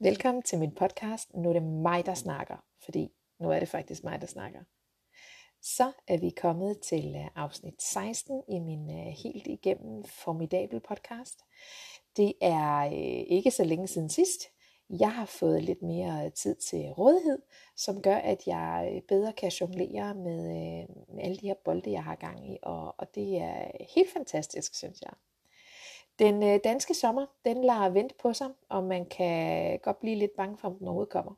Velkommen til min podcast. Nu er det mig, der snakker, fordi nu er det faktisk mig, der snakker. Så er vi kommet til øh, afsnit 16 i min øh, helt igennem formidabel podcast. Det er øh, ikke så længe siden sidst. Jeg har fået lidt mere tid til rådighed, som gør, at jeg bedre kan jonglere med, med alle de her bolde, jeg har gang i. Og, og det er helt fantastisk, synes jeg. Den øh, danske sommer, den lader vente på sig, og man kan godt blive lidt bange for, om den overhovedet kommer.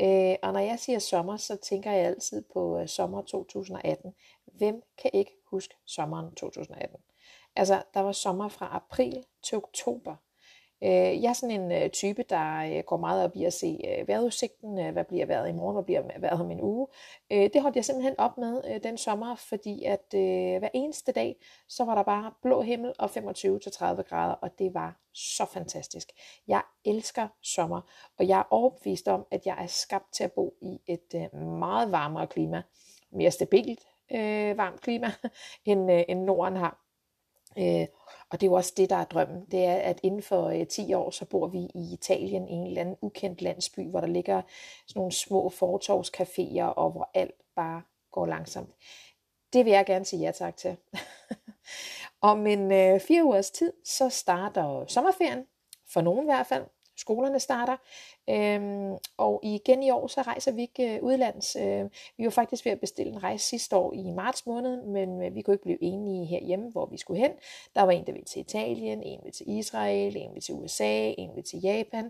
Øh, og når jeg siger sommer, så tænker jeg altid på øh, sommer 2018. Hvem kan ikke huske sommeren 2018? Altså, der var sommer fra april til oktober. Øh, jeg er sådan en øh, type, der øh, går meget op i at se øh, vejrudsigten, hvad bliver vejret i morgen, hvad bliver vejret om en uge. Det holdt jeg simpelthen op med den sommer, fordi at hver eneste dag, så var der bare blå himmel og 25-30 grader, og det var så fantastisk. Jeg elsker sommer, og jeg er overbevist om, at jeg er skabt til at bo i et meget varmere klima, mere stabilt øh, varmt klima, end, øh, end Norden har. Øh, og det er jo også det, der er drømmen. Det er, at inden for øh, 10 år, så bor vi i Italien, i en eller anden ukendt landsby, hvor der ligger sådan nogle små fortorvscaféer, og hvor alt bare går langsomt. Det vil jeg gerne sige ja tak til. Om en øh, fire ugers tid, så starter sommerferien, for nogen i hvert fald skolerne starter. Øhm, og igen i år, så rejser vi ikke øh, udlands. Øh, vi var faktisk ved at bestille en rejse sidste år i marts måned, men øh, vi kunne ikke blive enige herhjemme, hvor vi skulle hen. Der var en, der ville til Italien, en ville til Israel, en ville til USA, en ville til Japan.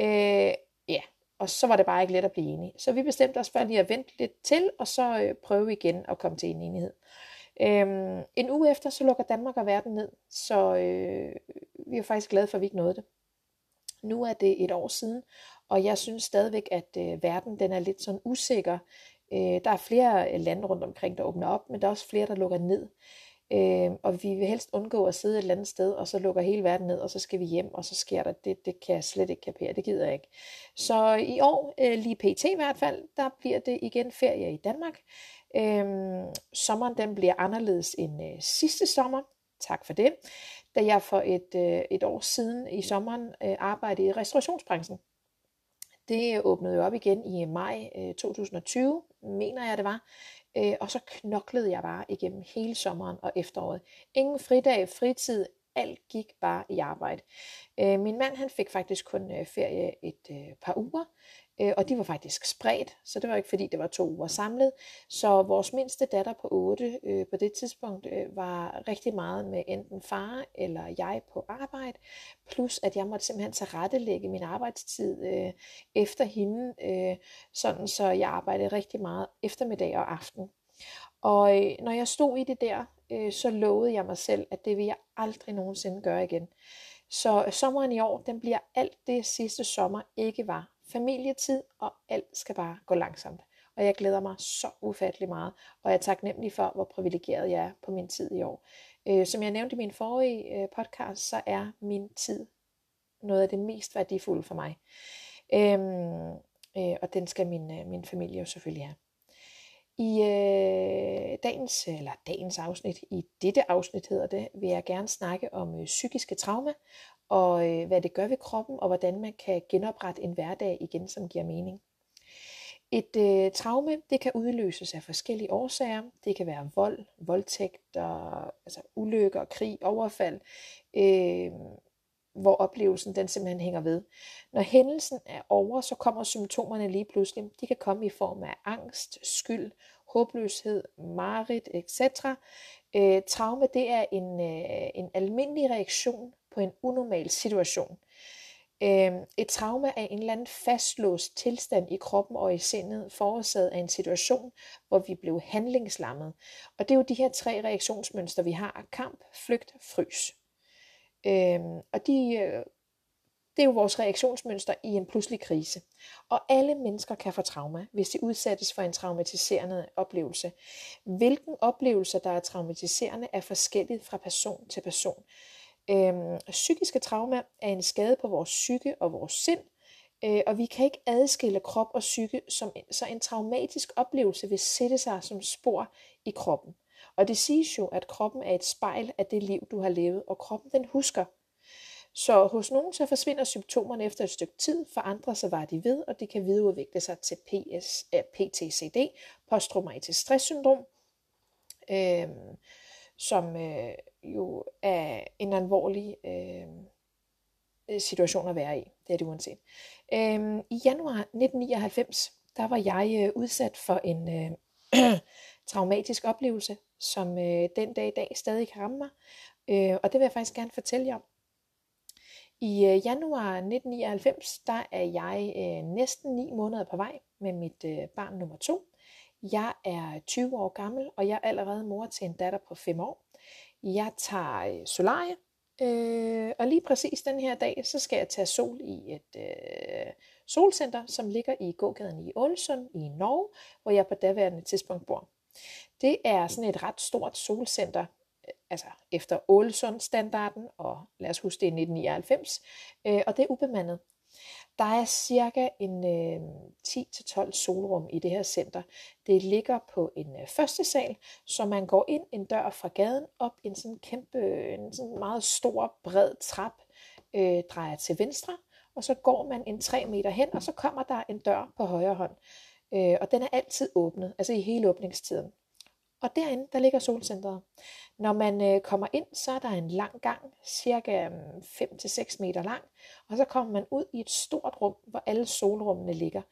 Øh, ja, og så var det bare ikke let at blive enige. Så vi bestemte os for lige at vente lidt til, og så øh, prøve igen at komme til en enighed. Øhm, en uge efter, så lukker Danmark og verden ned, så øh, vi er faktisk glade for, at vi ikke nåede det. Nu er det et år siden, og jeg synes stadigvæk, at øh, verden den er lidt sådan usikker. Øh, der er flere øh, lande rundt omkring, der åbner op, men der er også flere, der lukker ned. Øh, og vi vil helst undgå at sidde et eller andet sted, og så lukker hele verden ned, og så skal vi hjem, og så sker der det. Det kan jeg slet ikke kapere, det gider jeg ikke. Så i år, øh, lige pt i hvert fald, der bliver det igen ferie i Danmark. Øh, sommeren den bliver anderledes end øh, sidste sommer. Tak for det da jeg for et, øh, et år siden i sommeren øh, arbejdede i restaurationsbranchen. Det åbnede jo op igen i maj øh, 2020, mener jeg det var. Øh, og så knoklede jeg bare igennem hele sommeren og efteråret. Ingen fridag, fritid, alt gik bare i arbejde. Øh, min mand han fik faktisk kun øh, ferie et øh, par uger, Øh, og de var faktisk spredt, så det var ikke fordi, det var to uger samlet. Så vores mindste datter på 8 øh, på det tidspunkt øh, var rigtig meget med enten far eller jeg på arbejde. Plus at jeg måtte simpelthen tilrettelægge min arbejdstid øh, efter hende, øh, sådan så jeg arbejdede rigtig meget eftermiddag og aften. Og øh, når jeg stod i det der, øh, så lovede jeg mig selv, at det vil jeg aldrig nogensinde gøre igen. Så sommeren i år, den bliver alt det sidste sommer ikke var familietid, og alt skal bare gå langsomt. Og jeg glæder mig så ufattelig meget, og jeg er taknemmelig for, hvor privilegeret jeg er på min tid i år. Øh, som jeg nævnte i min forrige øh, podcast, så er min tid noget af det mest værdifulde for mig. Øhm, øh, og den skal min, øh, min familie jo selvfølgelig have. I øh, dagens, eller dagens afsnit, i dette afsnit hedder det, vil jeg gerne snakke om øh, psykiske traumer, og øh, hvad det gør ved kroppen, og hvordan man kan genoprette en hverdag igen, som giver mening. Et øh, traume, det kan udløses af forskellige årsager. Det kan være vold, voldtægt, og, altså ulykker, krig, overfald, øh, hvor oplevelsen den simpelthen hænger ved. Når hændelsen er over, så kommer symptomerne lige pludselig. De kan komme i form af angst, skyld, håbløshed, mareridt, etc. Øh, traume det er en, øh, en almindelig reaktion på en unormal situation. Øh, et trauma er en eller anden fastlåst tilstand i kroppen og i sindet, forårsaget af en situation, hvor vi blev handlingslammet. Og det er jo de her tre reaktionsmønstre, vi har. Kamp, flygt, frys. Øh, og de, øh, det er jo vores reaktionsmønster i en pludselig krise. Og alle mennesker kan få trauma, hvis de udsættes for en traumatiserende oplevelse. Hvilken oplevelse, der er traumatiserende, er forskellig fra person til person. Øhm, psykiske trauma er en skade på vores psyke og vores sind, øh, og vi kan ikke adskille krop og psyke, som, så en traumatisk oplevelse vil sætte sig som spor i kroppen. Og det siges jo, at kroppen er et spejl af det liv, du har levet, og kroppen den husker. Så hos nogen så forsvinder symptomerne efter et stykke tid, for andre så var de ved, og det kan videreudvikle sig til PS, äh, PTCD, posttraumatisk stresssyndrom, øh, som øh, jo er en alvorlig øh, situation at være i. Det er det uanset. Øh, I januar 1999, der var jeg øh, udsat for en øh, traumatisk oplevelse, som øh, den dag i dag stadig kan ramme mig. Øh, og det vil jeg faktisk gerne fortælle jer om. I øh, januar 1999, der er jeg øh, næsten 9 måneder på vej med mit øh, barn nummer to. Jeg er 20 år gammel, og jeg er allerede mor til en datter på 5 år. Jeg tager øh, solarie, øh, og lige præcis den her dag, så skal jeg tage sol i et øh, solcenter, som ligger i gågaden i Ålesund i Norge, hvor jeg på daværende tidspunkt bor. Det er sådan et ret stort solcenter, øh, altså efter Ålesund-standarden, og lad os huske det er 1999, øh, og det er ubemandet. Der er cirka en øh, 10-12 solrum i det her center. Det ligger på en øh, første sal, så man går ind en dør fra gaden op en sådan kæmpe, en sådan meget stor, bred trap, øh, drejer til venstre, og så går man en 3 meter hen, og så kommer der en dør på højre hånd. Øh, og den er altid åbnet, altså i hele åbningstiden. Og derinde, der ligger solcentret. Når man øh, kommer ind, så er der en lang gang, cirka mm, 5-6 meter lang, og så kommer man ud i et stort rum, hvor alle solrummene ligger.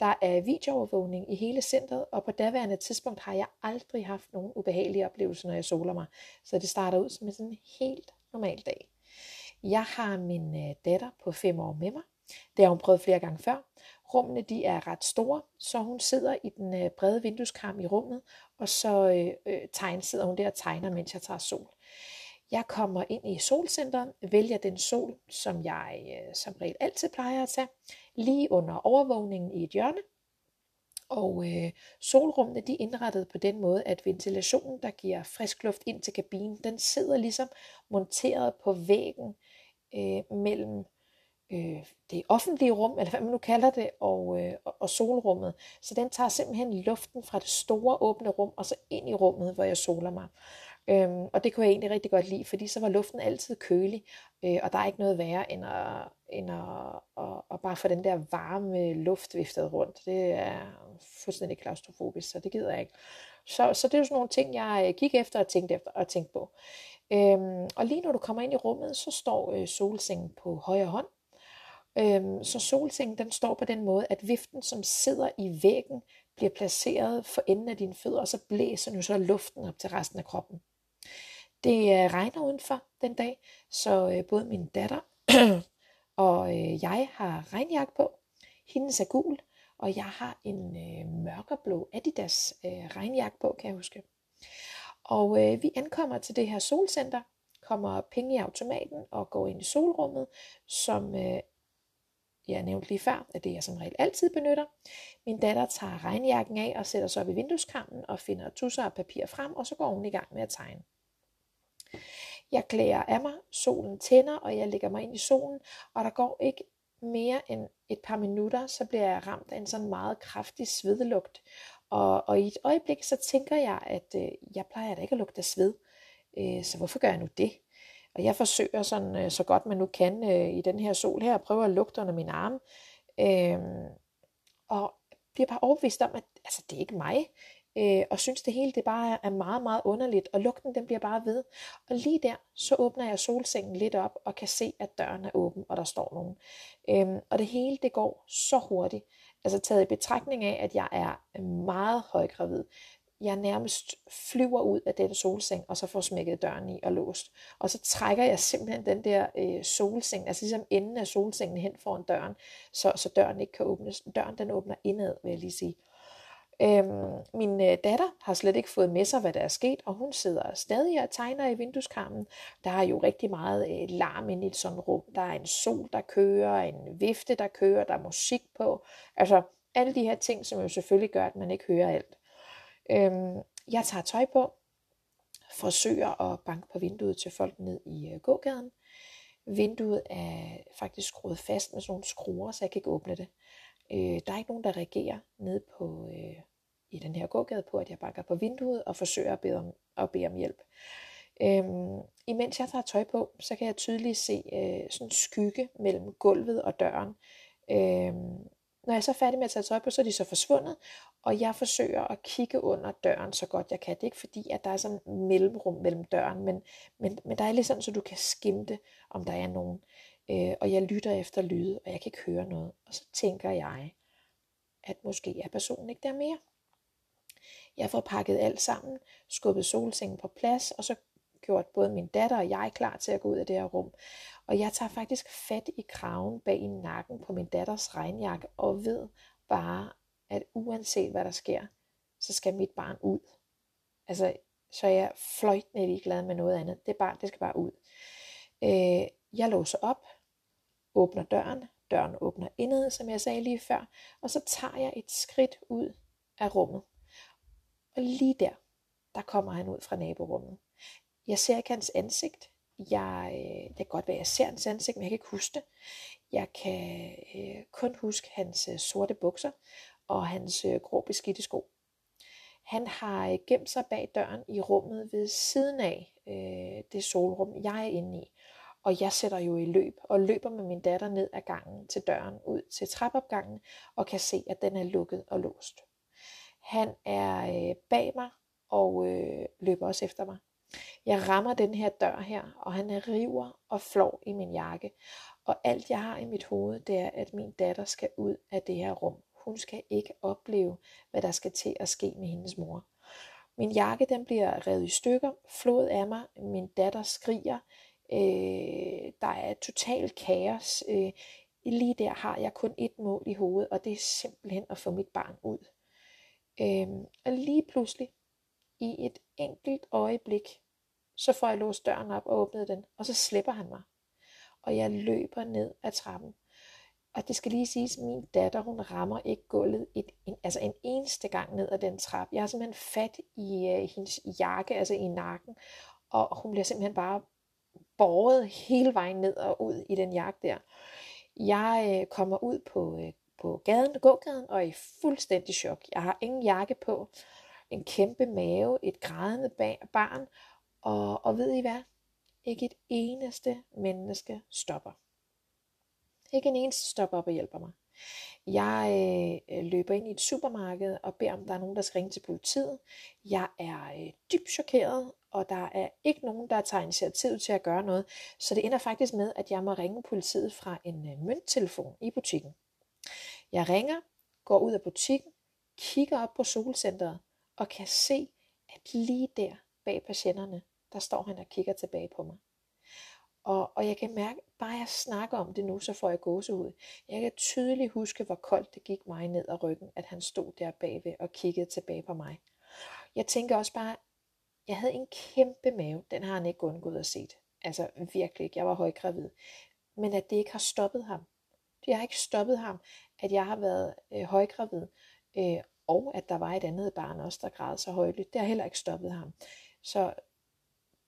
Der er videoovervågning i hele centret, og på daværende tidspunkt har jeg aldrig haft nogen ubehagelige oplevelser, når jeg soler mig. Så det starter ud som en sådan helt normal dag. Jeg har min øh, datter på 5 år med mig. Det har hun prøvet flere gange før. Rummene de er ret store, så hun sidder i den øh, brede vindueskarm i rummet, og så øh, øh, tegn, sidder hun der og tegner, mens jeg tager sol. Jeg kommer ind i solcenteret, vælger den sol, som jeg øh, som regel altid plejer at tage, lige under overvågningen i et hjørne. Og øh, solrummene de er indrettet på den måde, at ventilationen, der giver frisk luft ind til kabinen, den sidder ligesom monteret på væggen øh, mellem øh, det offentlige rum, eller hvad man nu kalder det, og, øh, og solrummet. Så den tager simpelthen luften fra det store åbne rum, og så ind i rummet, hvor jeg soler mig. Øhm, og det kunne jeg egentlig rigtig godt lide, fordi så var luften altid kølig, øh, og der er ikke noget værre end at, end at, at, at bare få den der varme luft viftet rundt. Det er fuldstændig klaustrofobisk, så det gider jeg ikke. Så, så det er jo sådan nogle ting, jeg øh, gik efter og tænkte, efter, og tænkte på. Øhm, og lige når du kommer ind i rummet, så står øh, solsengen på højre hånd, Øhm, så solsengen den står på den måde, at viften, som sidder i væggen, bliver placeret for enden af dine fødder, og så blæser nu så luften op til resten af kroppen. Det øh, regner udenfor den dag, så øh, både min datter og øh, jeg har regnjakke på. Hendes er gul, og jeg har en øh, mørkeblå Adidas øh, regnjakke på, kan jeg huske. Og øh, vi ankommer til det her solcenter, kommer penge i automaten og går ind i solrummet, som øh, jeg nævnte lige før, at det jeg som regel altid benytter. Min datter tager regnjakken af og sætter sig op i vindueskammen og finder tusser og papir frem, og så går hun i gang med at tegne. Jeg klæder af mig, solen tænder, og jeg lægger mig ind i solen, og der går ikke mere end et par minutter, så bliver jeg ramt af en sådan meget kraftig svedelugt. Og, og i et øjeblik, så tænker jeg, at øh, jeg plejer da ikke at lugte af sved, øh, så hvorfor gør jeg nu det? Og jeg forsøger sådan, øh, så godt man nu kan øh, i den her sol her, at prøve at lugte under min arme. Øh, og bliver bare overbevist om, at altså, det er ikke mig. Øh, og synes det hele det bare er meget, meget underligt. Og lugten den bliver bare ved. Og lige der, så åbner jeg solsengen lidt op og kan se, at døren er åben, og der står nogen. Øh, og det hele det går så hurtigt. Altså taget i betragtning af, at jeg er meget højgravid, jeg nærmest flyver ud af den solseng, og så får smækket døren i og låst. Og så trækker jeg simpelthen den der øh, solseng, altså ligesom enden af solsengen hen foran døren, så, så døren ikke kan åbnes. Døren den åbner indad, vil jeg lige sige. Øhm, min øh, datter har slet ikke fået med sig, hvad der er sket, og hun sidder stadig og tegner i vindueskarmen. Der er jo rigtig meget øh, larm inde i et sådan rum. Der er en sol, der kører, en vifte, der kører, der er musik på. Altså alle de her ting, som jo selvfølgelig gør, at man ikke hører alt. Øhm, jeg tager tøj på, forsøger at banke på vinduet til folk ned i øh, gågaden. Vinduet er faktisk skruet fast med sådan nogle skruer, så jeg kan ikke åbne det. Øh, der er ikke nogen, der reagerer ned på, øh, i den her gågade på, at jeg banker på vinduet og forsøger at bede om, at bede om hjælp. Øhm, imens jeg tager tøj på, så kan jeg tydeligt se øh, sådan en skygge mellem gulvet og døren. Øhm, når jeg så er færdig med at tage tøj på, så er de så forsvundet, og jeg forsøger at kigge under døren så godt jeg kan. Det er ikke fordi, at der er sådan en mellemrum mellem døren, men, men, men der er lidt sådan, så du kan skimte, om der er nogen. Øh, og jeg lytter efter lyde, og jeg kan ikke høre noget. Og så tænker jeg, at måske er personen ikke der mere. Jeg får pakket alt sammen, skubbet solsengen på plads, og så gjort både min datter og jeg klar til at gå ud af det her rum. Og jeg tager faktisk fat i kraven bag i nakken på min datters regnjakke, og ved bare, at uanset hvad der sker, så skal mit barn ud. Altså, så er jeg fløjtende ligeglad med noget andet. Det barn, det skal bare ud. Øh, jeg låser op, åbner døren, døren åbner indad, som jeg sagde lige før, og så tager jeg et skridt ud af rummet. Og lige der, der kommer han ud fra naborummet. Jeg ser ikke hans ansigt. Jeg, øh, det kan godt være, at jeg ser hans ansigt, men jeg kan ikke huske det. Jeg kan øh, kun huske hans øh, sorte bukser og hans øh, grå beskidte sko. Han har øh, gemt sig bag døren i rummet ved siden af øh, det solrum, jeg er inde i. Og jeg sætter jo i løb og løber med min datter ned ad gangen til døren ud til trappeopgangen og kan se, at den er lukket og låst. Han er øh, bag mig og øh, løber også efter mig. Jeg rammer den her dør her, og han river og flår i min jakke. Og alt jeg har i mit hoved, det er, at min datter skal ud af det her rum. Hun skal ikke opleve, hvad der skal til at ske med hendes mor. Min jakke den bliver revet i stykker, flået af mig, min datter skriger, øh, der er total kaos. Øh, lige der har jeg kun et mål i hovedet, og det er simpelthen at få mit barn ud. Øh, og lige pludselig, i et enkelt øjeblik, så får jeg låst døren op og åbnet den, og så slipper han mig. Og jeg løber ned ad trappen. Og det skal lige siges, at min datter, hun rammer ikke gulvet et, en, altså en eneste gang ned ad den trappe. Jeg har simpelthen fat i øh, hendes jakke, altså i nakken, og hun bliver simpelthen bare båret hele vejen ned og ud i den jakke der. Jeg øh, kommer ud på, øh, på gaden, gågaden, og er i fuldstændig chok. Jeg har ingen jakke på, en kæmpe mave, et grædende barn, og, og ved I hvad? Ikke et eneste menneske stopper. Ikke en eneste stopper op og hjælper mig. Jeg øh, løber ind i et supermarked og beder om, der er nogen, der skal ringe til politiet. Jeg er øh, dybt chokeret, og der er ikke nogen, der tager initiativ til at gøre noget. Så det ender faktisk med, at jeg må ringe politiet fra en øh, mønttelefon i butikken. Jeg ringer, går ud af butikken, kigger op på solcenteret og kan se, at lige der bag patienterne, der står han og kigger tilbage på mig. Og, og jeg kan mærke, bare jeg snakker om det nu, så får jeg gåsehud. Jeg kan tydeligt huske, hvor koldt det gik mig ned ad ryggen, at han stod der bagved og kiggede tilbage på mig. Jeg tænker også bare, jeg havde en kæmpe mave. Den har han ikke undgået at se. Altså virkelig ikke. Jeg var højgravid. Men at det ikke har stoppet ham. Det har ikke stoppet ham, at jeg har været øh, højgravid. Øh, og at der var et andet barn også, der græd så højt. Det har heller ikke stoppet ham. Så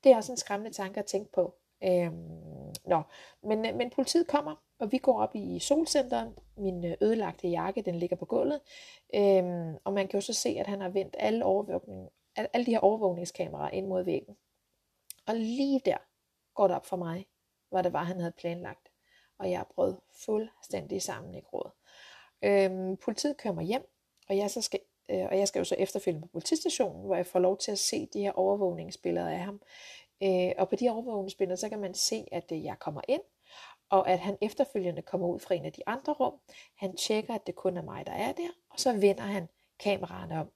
det er også en skræmmende tanke at tænke på. Øhm, nå. Men, øh, men politiet kommer, og vi går op i solcenteret. Min øh, ødelagte jakke, den ligger på gulvet. Øhm, og man kan jo så se, at han har vendt alle, overvågning, alle, de her overvågningskameraer ind mod væggen. Og lige der går det op for mig, hvad det var, han havde planlagt. Og jeg brød fuldstændig sammen i gråd. Øhm, politiet kører mig hjem, og jeg, så skal, Øh, og jeg skal jo så efterfølge på politistationen, hvor jeg får lov til at se de her overvågningsbilleder af ham. Øh, og på de overvågningsbilleder, så kan man se, at øh, jeg kommer ind, og at han efterfølgende kommer ud fra en af de andre rum. Han tjekker, at det kun er mig, der er der, og så vender han kameraerne om.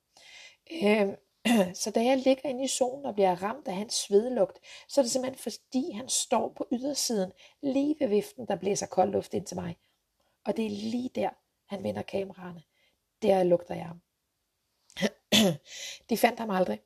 Øh, så da jeg ligger inde i zonen og bliver ramt af hans svedlugt, så er det simpelthen fordi, han står på ydersiden, lige ved viften, der blæser kold luft ind til mig. Og det er lige der, han vender kameraerne. Der lugter jeg ham. De fandt ham aldrig.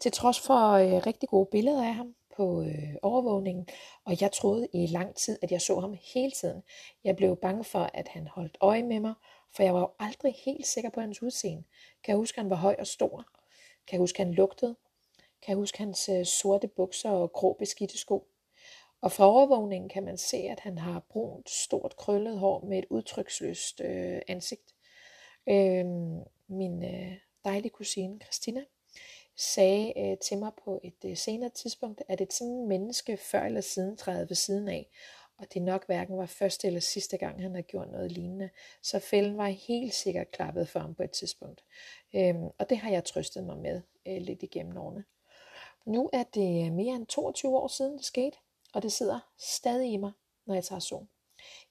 Til trods for øh, rigtig gode billeder af ham på øh, overvågningen, og jeg troede i lang tid, at jeg så ham hele tiden. Jeg blev bange for, at han holdt øje med mig, for jeg var jo aldrig helt sikker på hans udseende. Kan jeg huske, at han var høj og stor? Kan jeg huske, at han lugtede? Kan jeg huske hans øh, sorte bukser og grå beskidte sko? Og fra overvågningen kan man se, at han har brunt, stort krøllet hår med et udtryksløst øh, ansigt. Øh, min øh, dejlige kusine Christina sagde øh, til mig på et øh, senere tidspunkt, at et sådan menneske før eller siden træder ved siden af, og det nok hverken var første eller sidste gang, han har gjort noget lignende. Så fælden var helt sikkert klappet for ham på et tidspunkt. Øhm, og det har jeg trøstet mig med øh, lidt igennem årene. Nu er det øh, mere end 22 år siden det skete, og det sidder stadig i mig, når jeg tager sol.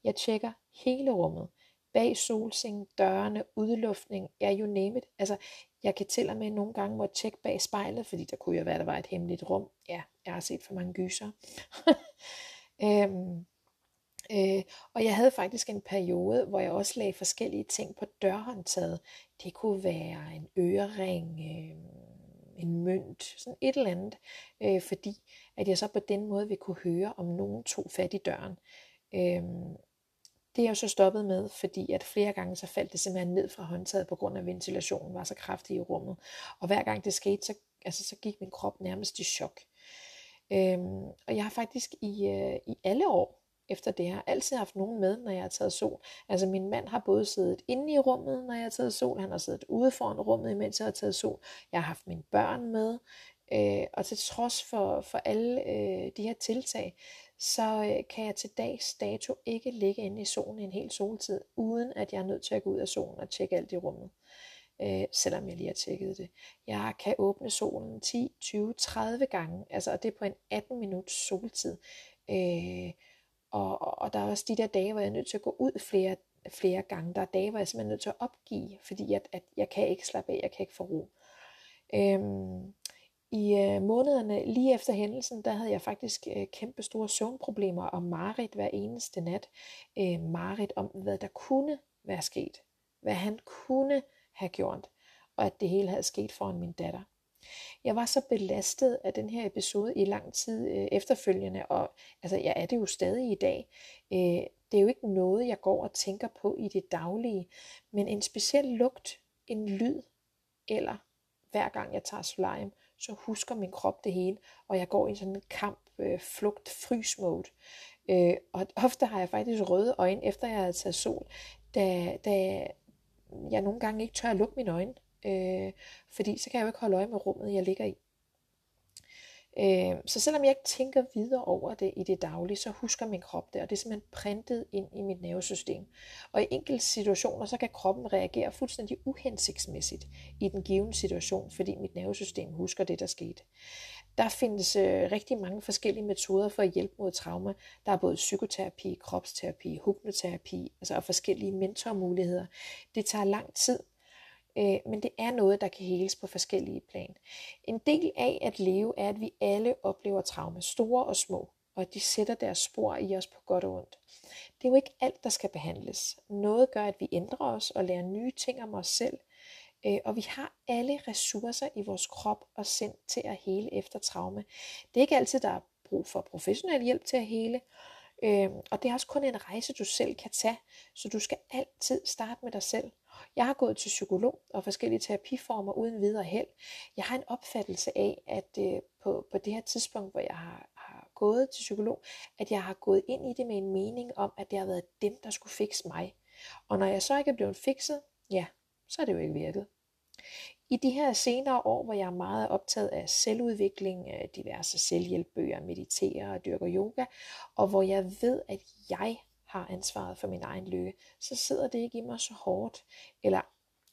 Jeg tjekker hele rummet. Bag solseng, dørene, udluftning, ja, you name it. Altså, jeg kan til og med nogle gange måtte tjekke bag spejlet, fordi der kunne jo være, der var et hemmeligt rum. Ja, jeg har set for mange gyser. øhm, øh, og jeg havde faktisk en periode, hvor jeg også lagde forskellige ting på dørhåndtaget. Det kunne være en ørering, øh, en mønt, sådan et eller andet, øh, fordi at jeg så på den måde ville kunne høre, om nogen tog fat i døren. Øh, det er jeg så stoppet med, fordi at flere gange så faldt det simpelthen ned fra håndtaget, på grund af ventilationen var så kraftig i rummet. Og hver gang det skete, så, altså, så gik min krop nærmest i chok. Øhm, og jeg har faktisk i, øh, i alle år efter det her altid haft nogen med, når jeg har taget sol. Altså min mand har både siddet inde i rummet, når jeg har taget sol, han har siddet ude foran rummet, imens jeg har taget sol. Jeg har haft mine børn med, øh, og til trods for, for alle øh, de her tiltag, så øh, kan jeg til dags dato ikke ligge inde i solen en hel soltid, uden at jeg er nødt til at gå ud af solen og tjekke alt i rummet. Øh, selvom jeg lige har tjekket det. Jeg kan åbne solen 10, 20, 30 gange, altså, og det er på en 18 minuts soltid. Øh, og, og, og der er også de der dage, hvor jeg er nødt til at gå ud flere, flere gange. Der er dage, hvor jeg simpelthen er nødt til at opgive, fordi at, at jeg kan ikke slappe af, jeg kan ikke få ro. Øhm, i øh, månederne lige efter hændelsen, der havde jeg faktisk øh, kæmpe store søvnproblemer og mareridt hver eneste nat. Øh, Marit om, hvad der kunne være sket. Hvad han kunne have gjort. Og at det hele havde sket foran min datter. Jeg var så belastet af den her episode i lang tid øh, efterfølgende, og altså, jeg er det jo stadig i dag. Øh, det er jo ikke noget, jeg går og tænker på i det daglige, men en speciel lugt, en lyd, eller hver gang jeg tager solarium, så husker min krop det hele, og jeg går i sådan en kamp, øh, flugt, frys mode. Øh, og ofte har jeg faktisk røde øjne, efter jeg har taget sol, da, da jeg nogle gange ikke tør at lukke mine øjne, øh, fordi så kan jeg jo ikke holde øje med rummet, jeg ligger i. Øh, så selvom jeg ikke tænker videre over det i det daglige, så husker min krop det, og det er simpelthen printet ind i mit nervesystem. Og i enkelte situationer, så kan kroppen reagere fuldstændig uhensigtsmæssigt i den givende situation, fordi mit nervesystem husker det, der skete. Der findes øh, rigtig mange forskellige metoder for at hjælpe mod trauma. Der er både psykoterapi, kropsterapi, hypnoterapi, altså og forskellige mentormuligheder. Det tager lang tid, øh, men det er noget, der kan heles på forskellige plan. En del af at leve er, at vi alle oplever traumer, store og små, og at de sætter deres spor i os på godt og ondt. Det er jo ikke alt, der skal behandles. Noget gør, at vi ændrer os og lærer nye ting om os selv, øh, og vi har alle ressourcer i vores krop og sind til at hele efter traume. Det er ikke altid, der er brug for professionel hjælp til at hele, øh, og det er også kun en rejse, du selv kan tage, så du skal altid starte med dig selv. Jeg har gået til psykolog og forskellige terapiformer uden videre held. Jeg har en opfattelse af, at øh, på, på det her tidspunkt, hvor jeg har, har gået til psykolog, at jeg har gået ind i det med en mening om, at det har været dem, der skulle fikse mig. Og når jeg så ikke er blevet fikset, ja, så er det jo ikke virket. I de her senere år, hvor jeg er meget optaget af selvudvikling, øh, diverse selvhjælpbøger, mediterer og dyrker yoga, og hvor jeg ved, at jeg har ansvaret for min egen lykke, så sidder det ikke i mig så hårdt. Eller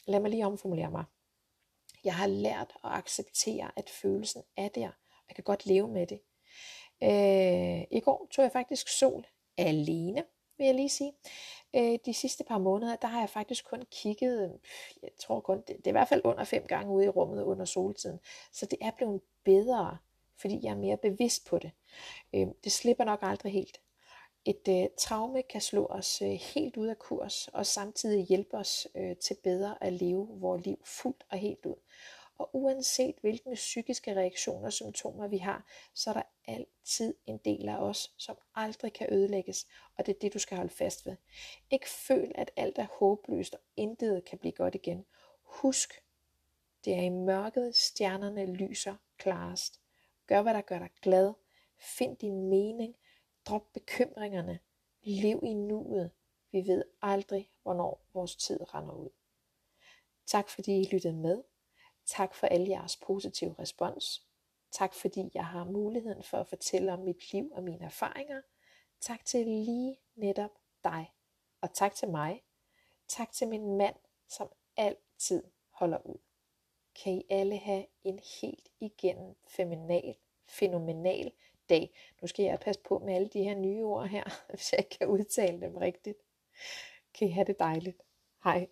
lad mig lige omformulere mig. Jeg har lært at acceptere, at følelsen er der. Jeg kan godt leve med det. Øh, I går tog jeg faktisk sol alene, vil jeg lige sige. Øh, de sidste par måneder, der har jeg faktisk kun kigget, jeg tror kun, det, det er i hvert fald under fem gange ude i rummet under soltiden. Så det er blevet bedre, fordi jeg er mere bevidst på det. Øh, det slipper nok aldrig helt. Et øh, traume kan slå os øh, helt ud af kurs og samtidig hjælpe os øh, til bedre at leve vores liv fuldt og helt ud. Og uanset hvilke psykiske reaktioner og symptomer vi har, så er der altid en del af os, som aldrig kan ødelægges, og det er det, du skal holde fast ved. Ikke føl, at alt er håbløst, og intet kan blive godt igen. Husk, det er i mørket, stjernerne lyser klarest. Gør, hvad der gør dig glad. Find din mening, Drop bekymringerne. Lev i nuet. Vi ved aldrig, hvornår vores tid render ud. Tak fordi I lyttede med. Tak for alle jeres positive respons. Tak fordi jeg har muligheden for at fortælle om mit liv og mine erfaringer. Tak til lige netop dig. Og tak til mig. Tak til min mand, som altid holder ud. Kan I alle have en helt igennem fenomenal, fænomenal dag. Nu skal jeg passe på med alle de her nye ord her, hvis jeg ikke kan udtale dem rigtigt. Kan I have det dejligt. Hej.